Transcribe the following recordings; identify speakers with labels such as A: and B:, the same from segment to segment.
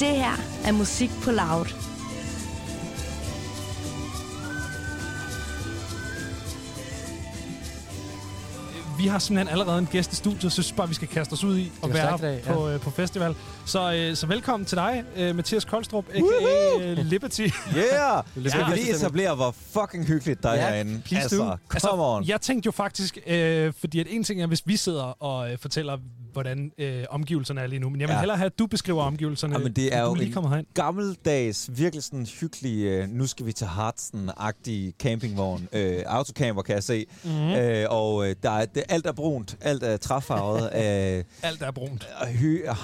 A: Det her er Musik på Loud.
B: Vi har simpelthen allerede en gæst i studiet, så jeg synes bare, vi skal kaste os ud i
C: er
B: være
C: dag, ja.
B: på, øh, på festival. Så, øh, så velkommen til dig, øh, Mathias Koldstrup, a.k.a. øh, Liberty.
D: Yeah!
C: lidt
D: Skal vi lige etablere, hvor fucking hyggeligt der er
C: Ja,
D: herinde?
C: please
D: altså,
C: do.
D: come on.
B: Jeg tænkte jo faktisk, øh, fordi at en ting er, hvis vi sidder og øh, fortæller, hvordan øh, omgivelserne er lige nu, men jeg vil
D: Ja.
B: hellere have, at du beskriver omgivelserne.
D: Jamen, det er jo
B: lige kommer herind.
D: Gammeldags, virkelig sådan hyggelig, øh, nu skal vi til Hartsen-agtig campingvogn. Øh, autocamper, kan jeg se. Mm. Øh, og øh, der er, det, alt er brunt, alt er træfarvet. øh,
B: Alt er brunt.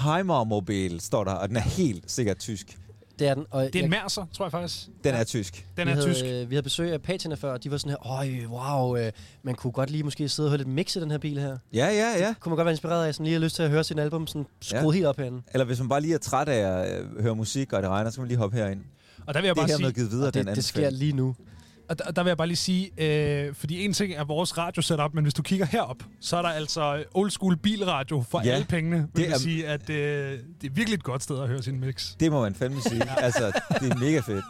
D: Heimer-mobil står der, og den er helt sikkert tysk.
C: Det er den. Og
B: Det er en Mercer, tror jeg faktisk.
D: Den er tysk.
B: Den
C: vi
B: er
C: havde,
B: tysk.
C: øh, Vi havde besøg af patina før, og de var sådan her, øj, wow, øh, man kunne godt lige måske sidde og høre lidt mix i den her bil her.
D: Ja, ja, ja.
C: Kunne man godt være inspireret af, sådan lige har lyst til at høre sin album sådan skruet
D: Ja.
C: helt op herinde.
D: Eller hvis man bare lige er træt af at øh, høre musik, og det regner, så kan man lige hoppe herind.
B: Og der vil jeg
D: Det
B: bare
D: er hermed
B: sige,
D: givet videre,
C: Og
D: den
C: det, det sker lige nu.
B: Og der, der vil jeg bare lige sige, øh, fordi en ting er vores radiosetup, men hvis du kigger herop, så er der altså old school bilradio for
D: Ja,
B: alle pengene. Det
D: det
B: vil
D: er-
B: sige, at øh, det er virkelig et godt sted at høre sin mix.
D: Det må man fandme sige. altså, det er mega fedt.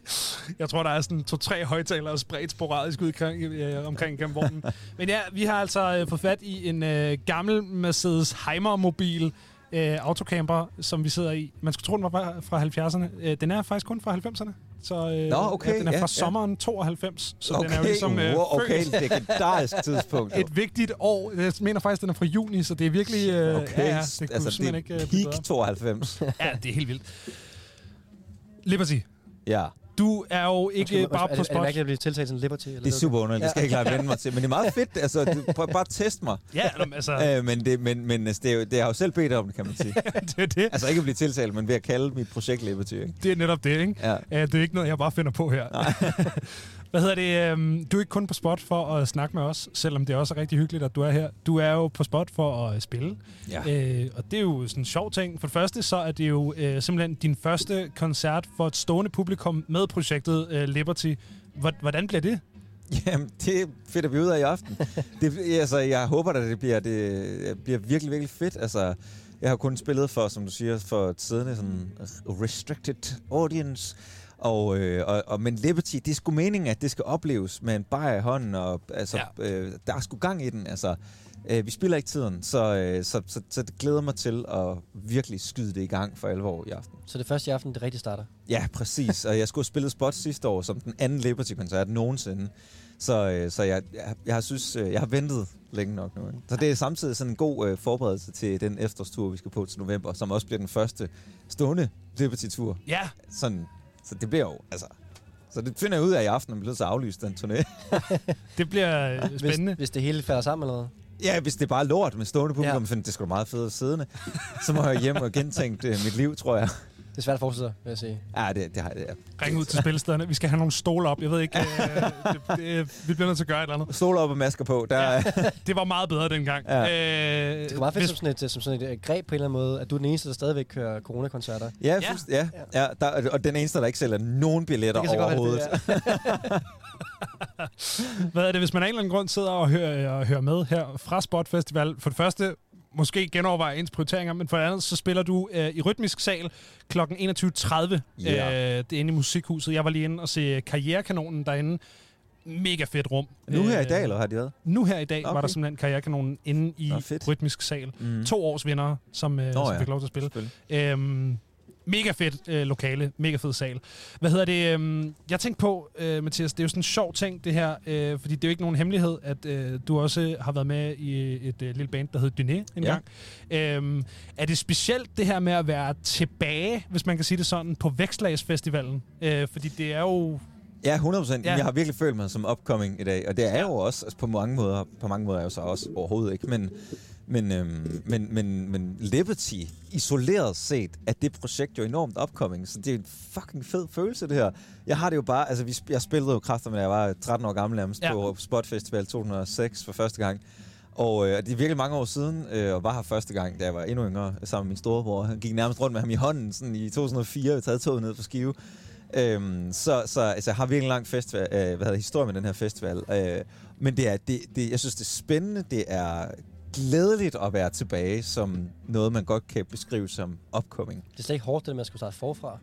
B: Jeg tror, der er sådan to-tre højtalere spredt sporadisk ud omkring, øh, omkring gennem vognen. Men ja, vi har altså øh, fået fat i en øh, gammel Mercedes Heimer-mobil øh, autocamper, som vi sidder i. Man skulle tro, den var fra- fra 70'erne. Øh, den er faktisk kun fra 90'erne. Så øh,
D: Nå, okay,
B: ja, den er
D: ja,
B: fra
D: ja.
B: sommeren 92. Så
D: okay,
B: den er jo ligesom øh,
D: wow, okay,
B: født
D: legendarisk tidspunkt.
B: et vigtigt år. Jeg mener faktisk, den er fra juni, så det er virkelig... Øh,
D: Okay,
B: ja, ja, det
D: altså det
B: ikke
D: er
B: øh, blive
D: peak
B: bedre.
D: 92.
B: Ja, det er helt vildt. Liberty,
D: ja,
B: du er jo ikke
C: Undskyld,
B: bare
C: er,
B: på
C: det, er det
B: spot.
C: mærkeligt at blive tiltalt som Liberty? Eller
D: det er super underligt. Det skal jeg ikke lade vende mig til. Men det er meget fedt. Altså, du, prøv bare at teste mig.
B: Ja, altså,
D: Øh, men det, men, men altså, det, er jo, det har jeg jo selv bedt om, det kan man sige.
B: det er det.
D: Altså ikke at blive tiltalt, men ved at kalde mit projekt Liberty. Ikke?
B: Det er netop det, ikke?
D: Ja.
B: Ja, det er ikke noget, jeg bare finder på her. Hvad hedder det? øhm, Du er ikke kun på spot for at snakke med os, selvom det også er rigtig hyggeligt, at du er her. Du er jo på spot for at spille.
D: Ja.
B: Øh, og det er jo sådan en sjov ting. For det første, så er det jo øh, simpelthen din første koncert for et stående publikum med projektet øh, Liberty. Hvor- Hvordan bliver det?
D: Jamen, det finder vi ud af i aften. det, altså, jeg håber, at det bliver, det bliver virkelig, virkelig fedt. Altså, jeg har kun spillet for, som du siger, for et siddende sådan restricted audience. Og, øh, og, og, men Liberty, det er sgu meningen, at det skal opleves med en bajer i hånden, og altså, ja. øh, der er sgu gang i den. Altså, øh, vi spiller ikke tiden, så, øh, så, så, så det glæder mig til at virkelig skyde det i gang for alvor i aften.
C: Så det er først i aften, det rigtig starter.
D: Ja, præcis. Og jeg skulle have spillet spot sidste år som den anden Liberty-koncert nogensinde. Så, øh, så jeg, jeg, jeg, har synes, øh, jeg har ventet længe nok nu. Ikke? Så det er samtidig sådan en god øh, forberedelse til den efterårstur, vi skal på til november, som også bliver den første stående Liberty-tur.
B: Ja,
D: Sådan, så det bliver jo, altså... Så det finder jeg ud af i aften, om vi at aflyse den turné.
B: det bliver øh, spændende.
C: Hvis, hvis det hele falder sammen eller noget.
D: ja, hvis det er bare lort med stående publikum,
C: Ja.
D: finder det sgu da meget fedt siddende. Så må jeg hjem og gentænke øh, mit liv, tror jeg.
C: Det er svært at forestille sig, vil jeg sige.
D: Ja, det, det har jeg. Ja.
B: Ring ud til spilstederne. Vi skal have nogle stole op. Jeg ved ikke, øh, det, det, vi bliver nødt til at gøre et eller andet.
D: Stoler op og masker på. Der, ja.
B: Det var meget bedre dengang.
D: Ja.
B: Øh,
C: Det er meget fedt
B: hvis-
C: som sådan, et, som sådan et øh, greb på en eller anden måde, at du er den eneste, der stadigvæk kører coronakoncerter.
D: Ja,
B: Ja.
D: ja. ja, ja der, og den eneste, der ikke sælger nogen billetter
C: Det godt være,
D: overhovedet.
C: det er.
B: Hvad er det, hvis man af en eller anden grund sidder og hører, og hører med her fra Spot Festival? For det første, måske genoverveje ens prioriteringer, men for det andet, så spiller du øh, i Rytmisk Sal kl. 21.30.
D: Ja.
B: Øh, det er inde i Musikhuset. Jeg var lige inde og se Karrierekanonen derinde. Mega fedt rum.
D: Nu her i
B: Øh,
D: dag, eller har de været?
B: Nu her i dag okay. var der simpelthen Karrierekanonen inde i
D: Nå, fedt.
B: Rytmisk Sal.
D: Mm.
B: To års vinder, som, øh,
D: Nå,
B: som
D: ja.
B: fik lov til at spille. Øhm, mega fedt øh, lokale, mega fed sal. Hvad hedder det? Øhm, jeg tænkte på, øh, Mathias, det er jo sådan en sjov ting, det her, øh, fordi det er jo ikke nogen hemmelighed, at øh, du også har været med i et øh, lille band, der hedder Dyné en
D: Ja.
B: gang. Øhm, er det specielt det her med at være tilbage, hvis man kan sige det sådan, på Vækstlagsfestivalen? Øh, fordi det er jo...
D: Ja, 100 procent.
B: Ja.
D: Ja. Jeg har virkelig følt mig som upcoming i dag, og det er
B: Ja.
D: jo også, altså på mange måder, på mange måder er jeg jo så også overhovedet ikke, men, men, øhm, men, men, men Liberty, isoleret set, er det projekt jo enormt upcoming, så det er en fucking fed følelse, det her. Jeg har det jo bare, altså vi, sp- jeg spillede jo kræfter, da jeg var 13 år gammel nærmest,
B: Ja.
D: på Spot Festival 2006 for første gang. Og øh, det er virkelig mange år siden, øh, og var her første gang, da jeg var endnu yngre, sammen med min storebror. Han gik nærmest rundt med ham i hånden sådan i 2004, vi taget toget ned på Skive. Øhm, så, så altså, jeg har virkelig en lang festival, øh, hvad hedder, historie med den her festival. Øh, men det er, det, det, jeg synes, det er spændende, det er glædeligt at være tilbage som noget, man godt kan beskrive som upcoming.
C: Det er slet ikke hårdt, det at skulle starte forfra.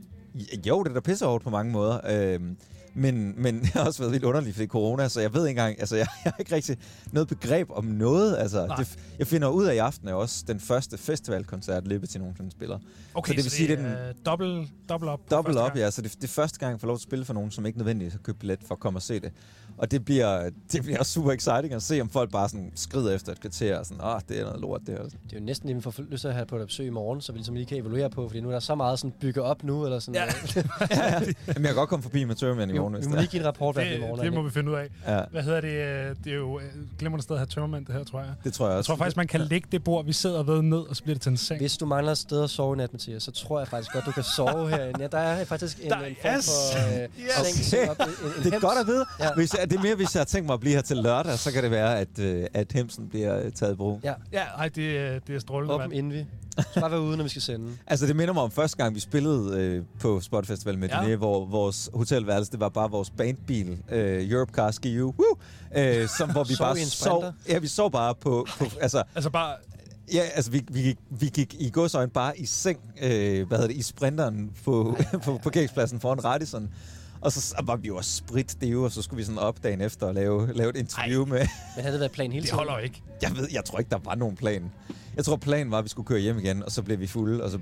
D: Jo, det er da pissehårdt på mange måder. Øhm, men, men det har også været vildt underligt, fordi corona, så jeg ved ikke engang, altså jeg, jeg har ikke rigtig noget begreb om noget. Altså, det, jeg finder ud af i aften er også den første festivalkoncert, Liberty nogensinde spiller.
B: Okay, så det vil sige, det er den... dobbelt, dobbelt op.
D: Dobbelt op, ja. Så det, det er første gang, jeg får lov til at spille for nogen, som ikke nødvendigvis har købt billet for at komme og se det. Og det bliver, det bliver super exciting at se, om folk bare sådan skrider efter et kvarter, og sådan, åh, det er noget lort, det her.
C: Det er jo næsten, at vi får lyst til at have på et besøg i morgen, så vi ligesom lige kan evaluere på, fordi nu er der så meget sådan bygge op nu, eller sådan.
B: Ja.
D: ja, ja. Jamen, jeg kan godt komme forbi med Tørmand i morgen, hvis
C: vi må lige give en rapport
B: det,
C: i morgen.
B: Det må vi finde ud af.
D: Ja.
B: Hvad hedder det? øh, Det er jo øh, glemmer sted at have tømmermænd, det her, tror jeg.
D: Det tror jeg også.
B: Jeg tror faktisk, man kan lægge det bord, vi sidder ved ned, og så bliver det til en seng.
C: Hvis du mangler et sted at sove i nat, Mathias, så tror jeg faktisk godt, du kan sove herinde. Ja, der er faktisk en,
B: Der-
C: en form
B: yes!
C: for øh,
B: Yes!
C: seng, en, en
D: Det er godt at vide.
C: Ja.
D: Hvis jeg, det er mere, hvis jeg har tænkt mig at blive her til lørdag, så kan det være, at, øh, at Hemsen bliver taget i brug.
C: Ja,
B: Ja, ej, det, er- det er strålende,
C: åben
B: mand.
C: inden Så bare være ude, når vi skal sende.
D: Altså, det minder mig om første gang, vi spillede øh, på Spot Festival med
B: Ja.
D: ja. hvor vores hotelværelse, det var bare vores bandbil, øh, Europe Car Ski U, woo, øh, som, hvor vi
C: Sov
D: bare sov. Ja, vi sov bare på, på altså,
B: Altså bare,
D: ja, altså vi, vi, gik, vi gik i godsøjne bare i seng, øh, hvad hedder det, i sprinteren på, på parkeringspladsen foran Radisson. Og så var vi jo også sprit det og så skulle vi sådan op dagen efter og lave, lave et interview Ej. med...
C: Men havde det været plan hele
B: det
C: tiden?
B: holder jo ikke.
D: Jeg ved, jeg tror ikke, der var nogen plan. Jeg tror, planen var, at vi skulle køre hjem igen, og så blev vi fulde, og så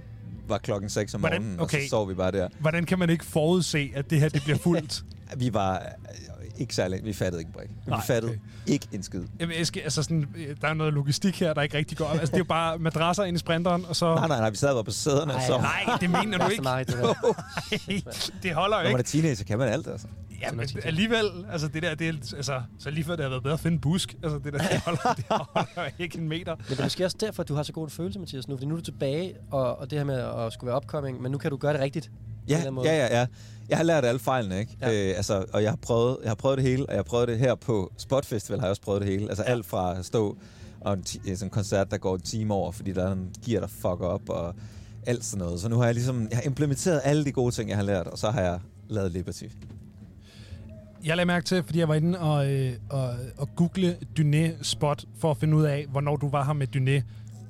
D: var klokken 6 om
B: Hvordan-
D: morgenen, og
B: okay.
D: så sov vi bare der.
B: Hvordan kan man ikke forudse, at det her det bliver fuldt?
D: Vi var øh, ikke særlig... Vi fattede ikke brik. Vi
B: Nej,
D: fattede
B: okay.
D: ikke en skid.
B: Jamen, jeg skal, altså sådan, øh, der er noget logistik her, der ikke rigtig går op. Altså, det er jo bare madrasser ind i sprinteren, og så...
D: Nej, nej, nej, vi sad bare på sæderne og sov.
B: Nej, det mener du ikke.
C: det der.
B: det holder jo
D: Når man
B: ikke.
D: er teenager, kan man alt, altså.
B: Ja, men alligevel, altså det der, det er, altså, så lige før det har været bedre at finde en busk. Altså det der, det holder, det holder ikke en meter.
C: Men det er måske også derfor, at du har så god en følelse, Mathias, nu. Fordi nu er du tilbage, og, og det her med at skulle være upcoming, men nu kan du gøre det rigtigt.
D: Ja, ja, ja, ja. Jeg har lært alle fejlene, ikke?
C: Ja.
D: Øh, altså, og jeg har, prøvet, jeg har prøvet det hele, og jeg har prøvet det her på Spot Festival, har jeg også prøvet det hele. Altså alt fra at stå og en, ti- sådan en koncert, der går en time over, fordi der er en gear, der fucker op, og alt sådan noget. Så nu har jeg ligesom jeg har implementeret alle de gode ting, jeg har lært, og så har jeg lavet Liberty.
B: Jeg lagde mærke til, fordi jeg var inde og, øh, og, og google Dyné Spot, for at finde ud af, hvornår du var her med Dyné.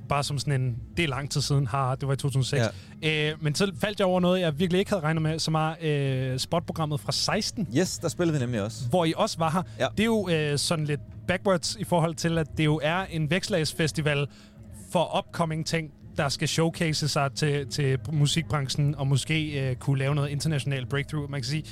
B: Bare som sådan en, det er lang tid siden, har det var i 2006. Ja. Øh, men så faldt jeg over noget, jeg virkelig ikke havde regnet med, som er øh, spotprogrammet fra 16,
D: Yes, der spillede vi nemlig også.
B: hvor I også var her.
D: Ja.
B: Det er jo øh, sådan lidt backwards i forhold til, at det jo er en vækslagsfestival for upcoming ting, der skal showcase sig til, til musikbranchen, og måske øh, kunne lave noget international breakthrough. Man kan sige,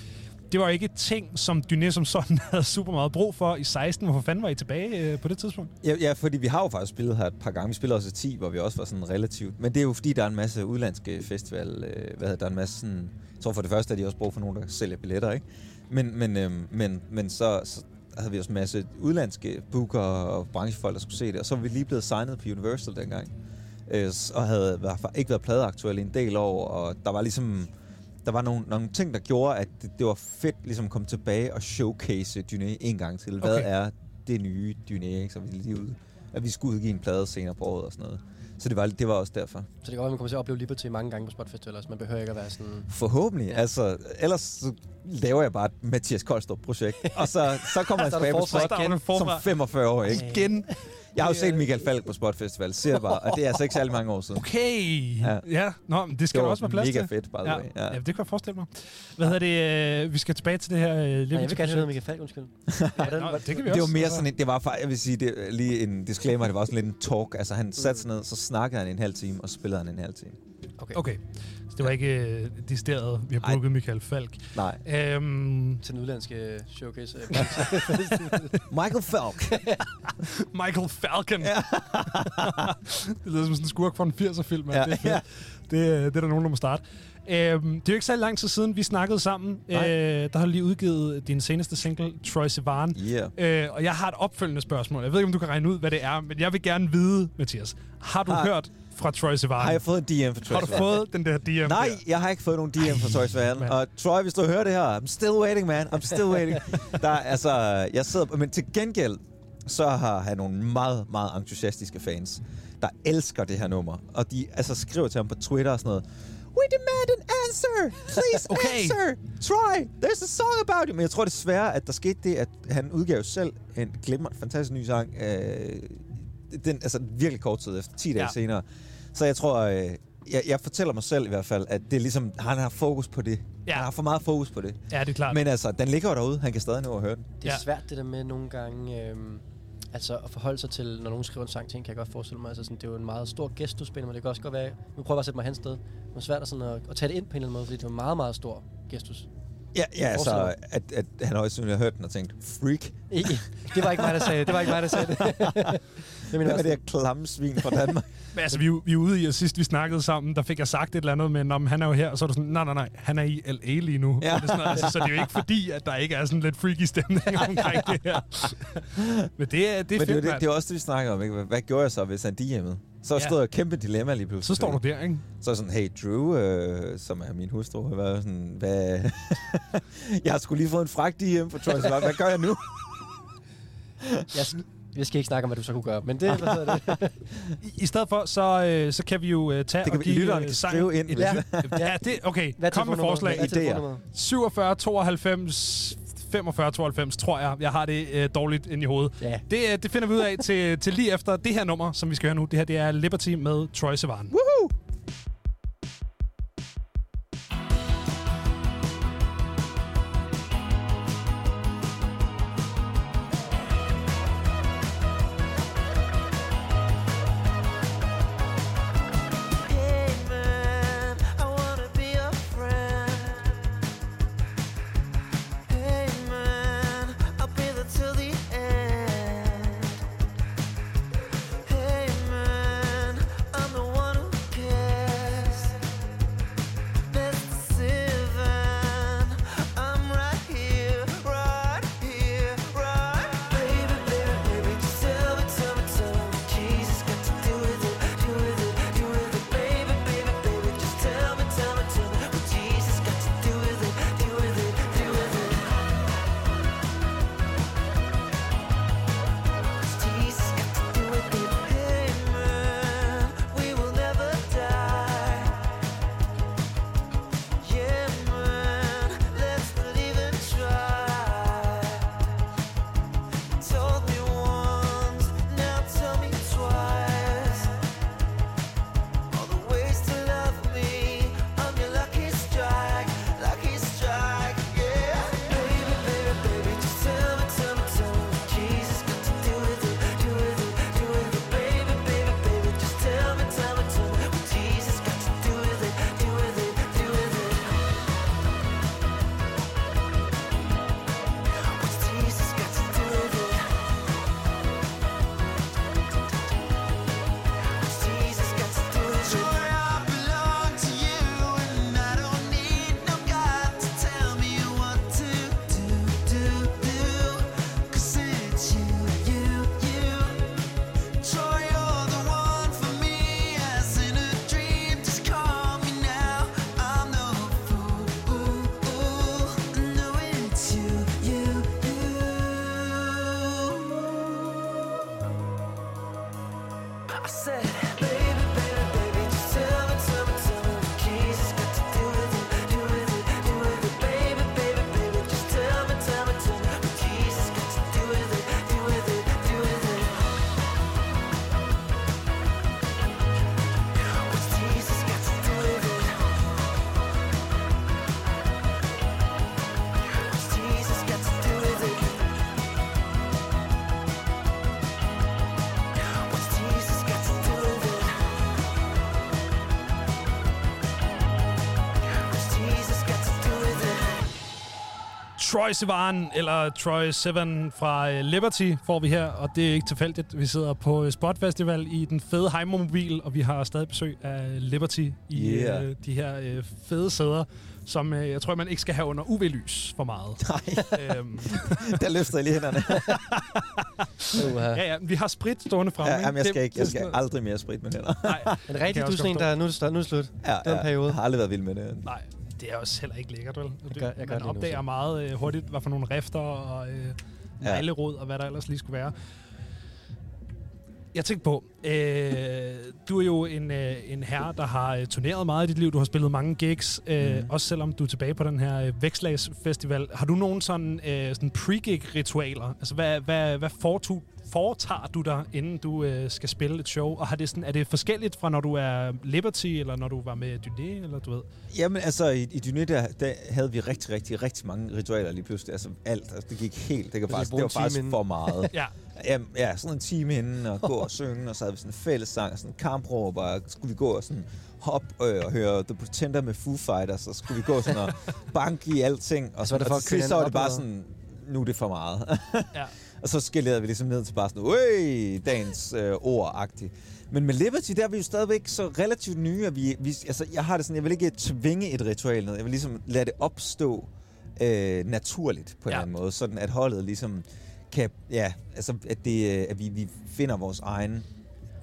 B: det var ikke ting, som Dyné som sådan havde super meget brug for i 16. Hvorfor fanden var I tilbage øh, på det tidspunkt?
D: Ja, ja, fordi vi har jo faktisk spillet her et par gange. Vi spiller også i 10, hvor vi også var sådan relativt. Men det er jo fordi, der er en masse udlandske festival. Øh, hvad hedder der er en masse sådan... Jeg tror for det første, at de også brug for nogen, der sælger billetter, ikke? Men, men, øh, men, men så, så havde vi også en masse udlandske booker og branchefolk, der skulle se det. Og så var vi lige blevet signet på Universal dengang. Øh, og havde været- ikke været pladeaktuelle i en del år. Og der var ligesom... Der var nogle, nogle ting, der gjorde, at det, det var fedt ligesom at komme tilbage og showcase Dyné en gang til. Hvad
B: Okay.
D: er det nye Dyné, ikke? Så vi lige ud, at vi skulle udgive en plade senere på året og sådan noget. Så det var, det var også derfor.
C: Så det kan godt at man kommer til at opleve Liberty mange gange på Spot Festival, så man behøver ikke at være sådan...
D: Forhåbentlig.
C: Ja.
D: Altså, ellers så laver jeg bare et Mathias Koldstrup-projekt. og så, så kommer jeg tilbage på Spot som 45 år, ikke?
B: Igen.
D: Jeg har jo set Michael Falk på Spot Festival, siger bare, og det er altså ikke særlig mange år siden.
B: Okay. Ja.
D: Ja.
B: Nå, men det skal
D: Det
B: også være plads
D: mega
B: til.
D: fedt, by the
B: ja.
D: way.
B: Ja.
D: Ja.
B: det kan jeg forestille mig. Hvad hedder det? Øh, vi skal tilbage til det her øh,
C: Nej, jeg vil gerne høre noget. Michael Falk, undskyld.
B: Ja,
C: Hvordan-
B: nå, det kan vi
D: Det var mere sådan en, det var faktisk, jeg vil sige, det, lige en disclaimer, det var også lidt en talk. Altså han satte sig ned, så snakkede han en halv time, og spillede han en halv time.
C: Okay.
B: Okay, så det var ikke øh, decideret, vi har booket Michael Falk.
D: Nej.
B: Øhm,
C: Til den udlandske showcase. øh,
D: Michael Falk.
B: Michael Falcon. Det lyder som sådan en skurk fra en 80'er-film. Ja, det, er det, øh, det er der nogen, der må starte. Øhm, det er jo ikke så lang tid siden, vi snakkede sammen. Øh, der har du lige udgivet din seneste single, Troy Sivan.
D: Yeah.
B: Øh, og jeg har et opfølgende spørgsmål. Jeg ved ikke, om du kan regne ud, hvad det er, men jeg vil gerne vide, Mathias. Har du
D: Har-
B: hørt fra Troy Sivan?
D: Har jeg fået en DM for Troy
B: har du
D: Sivan?
B: fået den der DM
D: Nej,
B: der?
D: jeg har ikke fået nogen DM fra Troy Sivan. Og Troy, hvis du hører det her, I'm still waiting, man. I'm still waiting. Der, er, altså, jeg sidder, men til gengæld, så har han nogle meget, meget entusiastiske fans, der elsker det her nummer. Og de altså, skriver til ham på Twitter og sådan noget. We demand an answer! Please
B: Okay.
D: answer! Troy, there's a song about you! Men jeg tror desværre, at der skete det, at han udgav selv en glimmer, fantastisk ny sang øh,
E: den, altså virkelig kort tid efter, 10 dage
B: Ja.
E: senere. Så jeg tror, øh, jeg, jeg fortæller mig selv i hvert fald, at det er ligesom, han har fokus på det.
B: Ja.
E: Han har for meget fokus på det.
B: Ja, det er klart.
E: Men altså, den ligger jo derude. Han kan stadig nå at høre den.
C: Det er
B: Ja.
C: svært det der med nogle gange... Øhm, altså at forholde sig til, når nogen skriver en sang til en, kan jeg godt forestille mig. Altså sådan, det er jo en meget stor gæst, du spiller, men det kan også godt være... Nu prøver jeg bare at sætte mig hans sted. Det svært at, sådan at, at tage det ind på en eller anden måde, fordi det er en meget, meget stor gestus.
E: Ja, ja
C: Jeg
E: altså, at, at han højst sandsynligt har hørt den og tænkt, freak,
C: Ikke. Det var ikke mig, der sagde det. Det var ikke mig, der sagde det. det er min
E: hvad er det her klamme svin fra Danmark?
B: Men altså, vi, er vi er ude i, og sidst vi snakkede sammen, der fik jeg sagt et eller andet med, om han er jo her, og så er du sådan, nej, nej, nej, han er i LA lige nu.
E: Ja.
B: Og det er sådan, noget, altså, så det er jo ikke fordi, at der ikke er sådan lidt freaky stemning omkring det her. Men det er, det er
E: Men det, er
B: fedt,
E: det,
B: mand.
E: det er også det, vi snakker om. Ikke? Hvad, hvad gjorde jeg så, hvis han DM'ede? Så
B: Ja.
E: stod jeg et kæmpe dilemma lige pludselig.
B: Så står du der, ikke?
E: Så er sådan, hey Drew, øh, som er min hustru, har været sådan, hvad... jeg har sgu lige fået en frak DM på Troy. Hvad gør jeg nu?
C: Jeg, jeg skal ikke snakke om, hvad du så kunne gøre, men det, hvad det?
B: I, I stedet for, så, øh, så kan vi jo øh, tage
E: Det kan
B: og give
E: lytteren
B: øh,
E: kan skrive ind,
B: et- Ja, ja, det, okay.
C: Hvad er
B: Kom med forslag.
C: Hvad er
E: Idéer.
C: telefonnummeret?
B: 47 92 45 92, tror jeg. Jeg har det øh, dårligt ind i hovedet.
C: Ja.
B: Det, øh, det finder vi ud af til, til lige efter det her nummer, som vi skal høre nu. Det her det er Liberty med Troy Sivan.
E: Woohoo!
F: I said, baby,
B: Troy Sivan, eller Troy Seven fra øh, Liberty, får vi her. Og det er ikke tilfældigt. Vi sidder på øh, Spot Festival i den fede Heimer-mobil, og vi har stadig besøg af Liberty i
E: Yeah.
B: øh, de her øh, fede sæder, som øh, jeg tror, man ikke skal have under UV-lys for meget.
E: Nej,
B: øhm,
E: der løfter jeg lige hænderne.
C: Uh,
B: ja, ja, vi har sprit stående fremme.
E: Ja, jamen, jeg
B: Det-
E: skal, ikke, jeg skal aldrig mere sprit med hænder.
B: Nej,
C: rigtigt,
B: jeg
C: du er sådan en, der nu er det, start, nu er det slut?
E: Ja,
C: Den periode.
E: Jeg har aldrig været vild med det.
B: Nej, det er også heller ikke lækkert, vel?
C: Jeg gør- jeg gør
B: Man
C: det nu,
B: opdager
C: så.
B: meget øh, hurtigt, hvad for nogle rifter og øh, neglerod og hvad der ellers lige skulle være. Jeg tænkte på, øh, du er jo en, øh, en herre, der har øh, turneret meget i dit liv. Du har spillet mange gigs, øh,
E: Mhm.
B: også selvom du er tilbage på den her øh, Vækslagsfestival. Har du nogen sådan, øh, sådan pre-gig-ritualer? Altså, hvad, hvad, hvad foretog, foretager du dig, inden du øh, skal spille et show? Og har det sådan, er det forskelligt fra, når du er Liberty, eller når du var med Dyné, eller du ved?
D: Jamen altså, i, i Dyné, der, der havde vi rigtig, rigtig, rigtig mange ritualer lige pludselig. Altså alt, altså, det gik helt. Det, kan faktisk, det var faktisk
C: inden.
D: for meget.
B: Ja.
D: Ja, ja, sådan en time inden og gå og synge, og så havde vi sådan en fællessang, og sådan en kampråb, og skulle vi gå og sådan hoppe øh, og høre The Pretender med Foo Fighters, og så skulle vi gå sådan og banke i alting, og,
C: Så var det
D: og
C: for
D: til
C: at køre
D: sidst så var det bare sådan, nu er det for meget.
B: Ja.
D: og så skalerede vi ligesom ned til bare sådan, Øj, dagens øh, ord-agtigt. Men med Liberty, der er vi jo stadigvæk så relativt nye, at vi, vi, altså, jeg har det sådan, jeg vil ikke tvinge et ritual ned, jeg vil ligesom lade det opstå øh, naturligt på en
B: Ja.
D: eller anden måde, sådan at holdet ligesom kan, ja, altså at, det, øh, at vi, vi finder vores egen,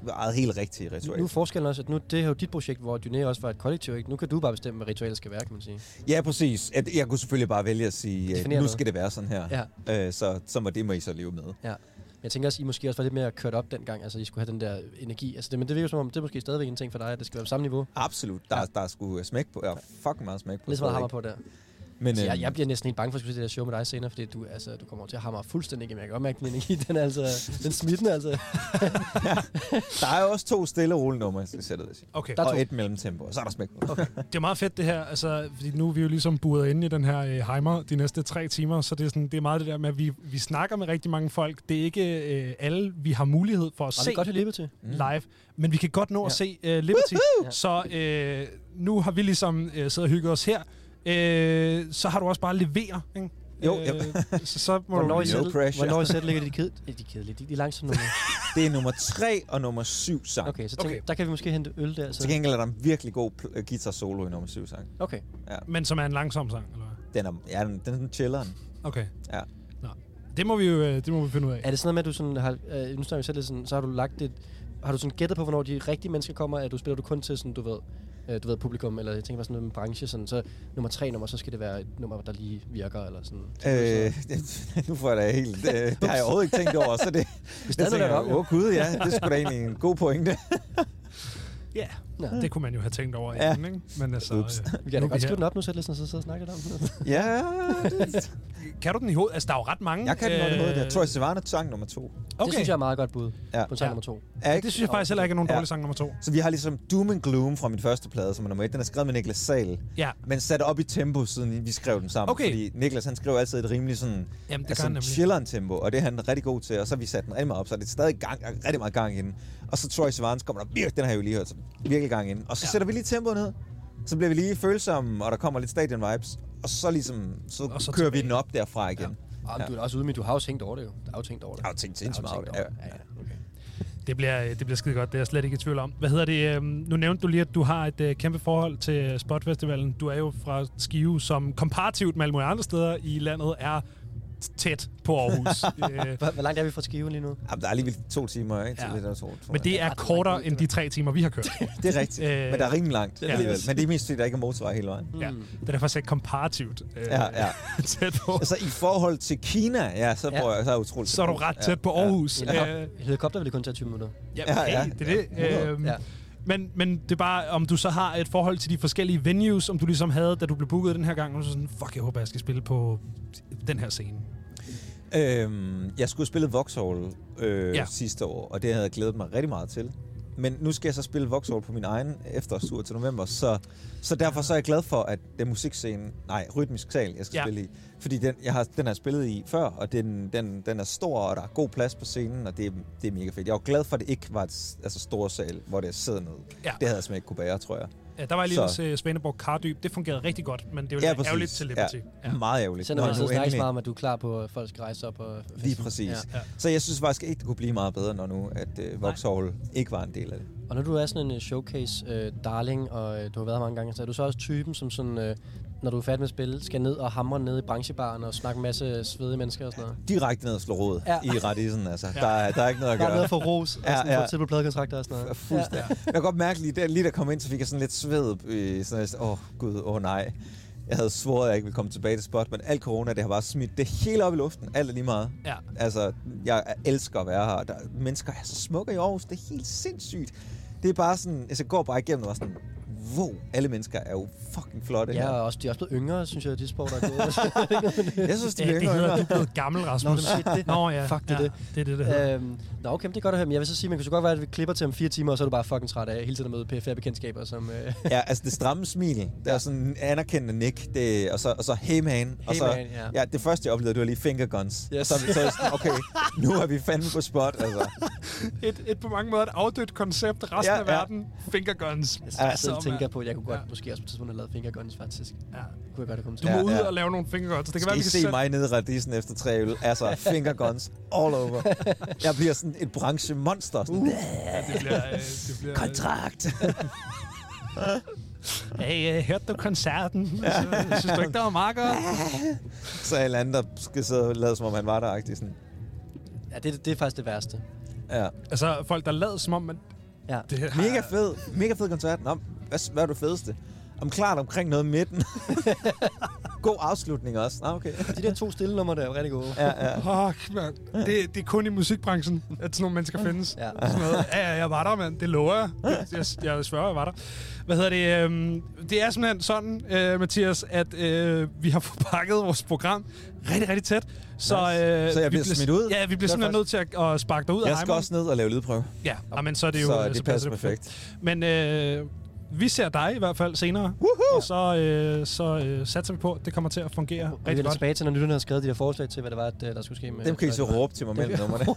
D: eget helt rigtige ritual.
C: Nu er forskellen også, at nu det er jo dit projekt, hvor Dyné også var et kollektiv, ikke? Nu kan du bare bestemme, hvad ritualet skal være, kan man sige.
D: Ja, præcis. At jeg kunne selvfølgelig bare vælge at sige, øh,
C: Definere
D: nu skal det være sådan her.
C: Ja.
D: Øh, så, så må det må I så leve med.
C: Ja. Men jeg tænker også, I måske også var lidt mere kørt op dengang. Altså, I skulle have den der energi. Altså, det, men det virker som om, det er måske stadigvæk en ting for dig, at det skal være på samme niveau.
D: Absolut. Der,
C: Ja.
D: der er sgu smæk på. Ja, fucking meget smæk på.
C: Lidt så meget hammer på der.
D: Men,
C: Så
D: øh,
C: jeg, jeg bliver næsten helt bange for at skulle se det der show med dig senere, fordi du, altså, du kommer til at hamre fuldstændig igennem. Jeg kan godt mærke, din energi, den er altså, den smitten altså.
D: der er jo også to stille og rolige numre, vil jeg sige.
B: Okay.
C: Der er
D: og
C: to.
D: et mellemtempo, og så er der smæk på. Okay.
B: Det er meget fedt det her, altså, fordi nu er vi jo ligesom buret inde i den her øh, Heimer de næste tre timer, så det er, sådan, det er meget det der med, at vi, vi snakker med rigtig mange folk. Det er ikke øh, alle, vi har mulighed for at
C: Og
B: se
C: godt, at Liberty.
B: mm. live, men vi kan godt nå ja. at se øh, Liberty.
C: Ja.
B: Så øh, nu har vi ligesom øh, siddet og hygget os her. Øh, så har du også bare levere, ikke?
D: Jo,
B: øh, så, så må
C: Hvornår
B: du
C: I
B: lige...
D: No
C: selv,
D: pressure.
C: hvornår I selv ligger de ked, de kedelige, de, de langsomme numre.
D: Det er nummer tre og nummer syv sang. Okay.
C: Så tænk,
B: Okay.
C: der kan vi måske hente øl der. Så.
D: Til gengæld er der en virkelig god pl- øh, guitar solo i nummer syv sang.
C: Okay.
B: Men som er en langsom sang, eller hvad?
D: Den er, ja, den, den er chilleren.
B: Okay.
D: Ja.
B: Nå. Det må vi jo øh, det må vi finde ud af.
C: Er det sådan noget med, at du sådan har, øh, nu snakker vi selv lidt sådan, så har du lagt et, har du sådan gættet på, hvornår de rigtige mennesker kommer, at du spiller du kun til sådan, du ved, øh, du ved, publikum, eller jeg tænker bare sådan noget med branche, sådan, så nummer tre nummer, så skal det være et nummer, der lige virker, eller sådan.
D: Øh, nu får jeg da helt... Øh, det har jeg overhovedet ikke tænkt over, så det...
C: Hvis
D: det
C: det
D: tænker
C: er
D: jeg, åh oh, gud, ja, det skulle da egentlig en god pointe.
B: Ja,
C: Nå.
B: det kunne man jo have tænkt over
D: Ja.
B: inden, ikke? Men altså,
D: Ups.
B: øh,
C: vi kan da godt skrive den op nu, så så sidder og snakker om den.
D: ja, det,
B: Kan du den i hovedet? Altså, der er jo ret mange.
D: jeg kan den godt i hovedet.
B: øh,
D: Jeg tror, Savannah sang nummer to.
C: Okay. Det synes jeg er meget godt bud
D: Ja.
C: på sang
B: Ja.
C: nummer to.
B: Ja, det synes jeg faktisk heller ikke er nogen
D: Ja.
B: dårlig sang nummer to.
D: Så vi har ligesom Doom and Gloom fra min første plade, som er nummer et. Den er skrevet med Niklas Sal,
B: Ja,
D: men sat op i tempo, siden vi skrev den sammen.
B: Okay.
D: Fordi Niklas, han skriver altid et rimelig sådan,
B: jamen det
D: altså chilleren tempo, og det er han rigtig god til. Og så har vi sat den rigtig meget op, så er det stadig gang, rigtig meget gang i den. Og så Troy Sivan kommer der virkelig, den har jeg jo lige hørt, så virkelig gang i den. Og så
B: Ja.
D: sætter vi lige tempoet ned. Så bliver vi lige følsomme, og der kommer lidt stadion vibes. Og så ligesom, så,
B: Og så
D: kører vi
B: tilbage.
D: den op derfra igen.
C: Ja.
D: Ja.
C: Du er også ude med, du har jo tænkt over det jo. Der er jo tænkt over det.
D: Jeg har jo tænkt sindssygt meget over det.
C: tænkt
D: Ja.
C: Ja, ja, okay.
B: Det bliver, det bliver skide godt, det er jeg slet ikke i tvivl om. Hvad hedder det? øhm, Nu nævnte du lige, at du har et øh, kæmpe forhold til Spotfestivalen. Du er jo fra Skive, som komparativt med alle mulige andre steder i landet er tæt på Aarhus. øh,
C: Hvor, hvor langt er vi fra Skive lige nu?
D: Jamen, der er alligevel to timer, ikke? Til
B: Ja.
D: ja. det der to,
B: men det er kortere end de tre timer, vi har kørt.
D: det er rigtigt.
B: Øh,
D: men der er rimelig langt.
B: ja.
D: alligevel. Men det er mest fordi, der ikke er motorvej hele vejen.
B: Ja,
C: Mm.
B: det er derfor sagt komparativt øh,
D: Ja, ja.
B: tæt på.
D: Altså i forhold til Kina, ja, så,
C: Ja.
D: bor jeg, så er jeg utroligt
B: Så er du ret tæt på Aarhus.
C: Ja.
B: Øh,
C: En helikopter vil det kun tage 20 minutter.
B: ja,
D: Ja,
B: okay,
D: ja.
B: det er det.
D: Ja.
B: Øhm,
C: Ja.
B: Men, men det er bare, om du så har et forhold til de forskellige venues, om du ligesom havde, da du blev booket den her gang, og så sådan, fuck, jeg håber, jeg skal spille på den her scene.
D: Øhm, jeg skulle spille Vauxhall øh,
B: Ja.
D: ja. sidste år, og det havde jeg glædet mig rigtig meget til. Men nu skal jeg så spille Vauxhall på min egen efterårstur til november, så, så derfor så er jeg glad for, at det er musikscenen, nej, rytmisk sal, jeg skal
B: Ja.
D: spille i. Fordi den, jeg har, den har jeg spillet i før, og den, den, den er stor, og der er god plads på scenen, og det, er- det er mega fedt. Jeg var glad for, at det ikke var et altså, stor sal, hvor det sidder ned.
B: Ja.
D: Det havde jeg simpelthen ikke kunne bære, tror jeg.
B: Ja, der var jeg lige
D: Så-
B: hos uh, Svaneborg Kardyb. Det fungerede rigtig godt, men det ville
D: Ja, præcis.
B: ærgerligt til Liberty.
D: Ja. Meget ærgerligt.
C: Så når man snakker så
D: endelig.
C: meget om, at du er klar på, at folk skal rejse op. Og
D: Lige præcis.
C: Ja.
B: Ja.
D: Så jeg synes faktisk ikke, det kunne blive meget bedre, når nu, at uh, Vauxhall ikke var en del af det.
C: Og når du er sådan en uh, showcase uh, darling, og uh, du har været her mange gange, så er du så også typen, som sådan, uh, når du er færdig med at spille, skal ned og hamre ned i branchebaren og snakke en masse svedige mennesker og sådan noget.
D: Direkte ned og slå råd
C: Ja.
D: ja. i radisen, altså.
B: Ja.
D: Ja. Der, er, der er ikke noget at
C: Der er
D: gøre.
C: noget for ros, og
D: Ja,
C: sådan
D: ja.
C: til på pladekontrakter og sådan noget.
D: Fuldstændig. Ja. Jeg kan godt mærke lige, der, lige der kom ind, så fik jeg sådan lidt sved. Øh, sådan, lidt, åh oh, gud, åh oh, nej. Jeg havde svoret, at jeg ikke ville komme tilbage til spot, men alt corona, det har bare smidt det hele op i luften. Alt er lige meget.
B: Ja.
D: Altså, jeg elsker at være her. Der, mennesker er så smukke i Aarhus. Det er helt sindssygt. Det er bare sådan, altså, jeg går bare igennem og sådan, wow, alle mennesker er jo fucking flotte
C: Ja,
D: her.
C: og også, de er også blevet yngre, synes jeg, de spor, der er gået.
D: Jeg synes, de
B: det
D: yngre og
B: hedder, du er blevet gammel, Rasmus.
C: Nå, shit, det-
B: Nå ja.
C: Fuck, det er
B: ja,
C: det.
B: det er det, det hedder.
C: øhm, nå, okay, det er godt at høre. Men jeg vil så sige, man kan så godt være, at vi klipper til om fire timer, og så er du bare fucking træt af hele tiden at møde PFR-bekendtskaber, som... Øh,
D: Ja, altså det stramme smil. Der er sådan en anerkendende nick. Det, og, så, og så hey man. og så,
C: man, ja.
D: ja. det første jeg oplevede, det var lige finger guns.
C: Yes.
D: Og så, så er sådan, okay, nu er vi fandme på spot. Altså.
B: Et, et på mange måder et afdødt koncept. Resten
D: Ja,
B: af
D: ja.
B: verden. Finger guns.
C: Jeg sidder
B: Så,
C: og tænker
B: mand.
C: på, at jeg kunne godt
B: Ja.
C: måske også på et tidspunkt have lavet fingerguns, faktisk.
B: Ja.
C: Det kunne jeg godt have kommet
B: Du
C: til.
B: må
D: Ja,
B: ud
D: ja.
B: og lave nogle finger guns. Det kan
D: Skal
B: være,
D: I
B: vi kan
D: se
B: sætte-
D: mig nede i radisen efter tre øl? Altså, finger guns all over. Jeg bliver sådan et branchemonster. Sådan, uh.
B: Ja, det bliver... øh, Det bliver
D: Kontrakt.
B: Hey, uh, hørte du koncerten? Så, synes du ikke, det var meget godt?
D: så er alle andre, der skal sidde og lade, som om han var der. -agtig, Sådan.
C: Ja, det, det er faktisk det værste.
D: Ja.
B: Altså, folk, der lader som om, man...
C: Ja.
B: Det her,
D: Mega fed. Mega fed koncert. Nå, hvad, hvad er du fedeste? Om klart omkring noget midten. God afslutning også. Nå, okay.
C: De der to stille numre der er rigtig gode.
D: Ja, ja.
B: Fuck, mand. Det, det er kun i musikbranchen, at sådan nogle mennesker findes.
C: Ja.
B: Sådan noget. Ja, ja, jeg var der, mand. Det lover jeg. Jeg, jeg sværger, jeg var der. Hvad hedder det? Øhm, det er simpelthen sådan, øh, Mathias, at øh, vi har forpakket vores program rigtig, rigtig tæt. Så,
D: Nice.
B: øh,
D: Så jeg
B: vi
D: bliver smidt ud?
B: Ja, vi bliver
D: er
B: simpelthen nødt til at, at sparke dig ud af
D: Jeg skal også ned og lave lydprøve.
B: Ja, og men så er det jo...
D: så
B: øh,
D: det passer perfekt.
B: Men øh, vi ser dig i hvert fald senere.
D: Woohoo!
B: Og så, øh, så øh, satser vi på, at det kommer til at fungere
C: Og vi
B: rigtig
C: vender
B: godt.
C: tilbage til, når lytterne har skrevet de der forslag til, hvad det var, at, øh, der skulle ske med...
D: Dem kan I så råbe til mig mellem numrene.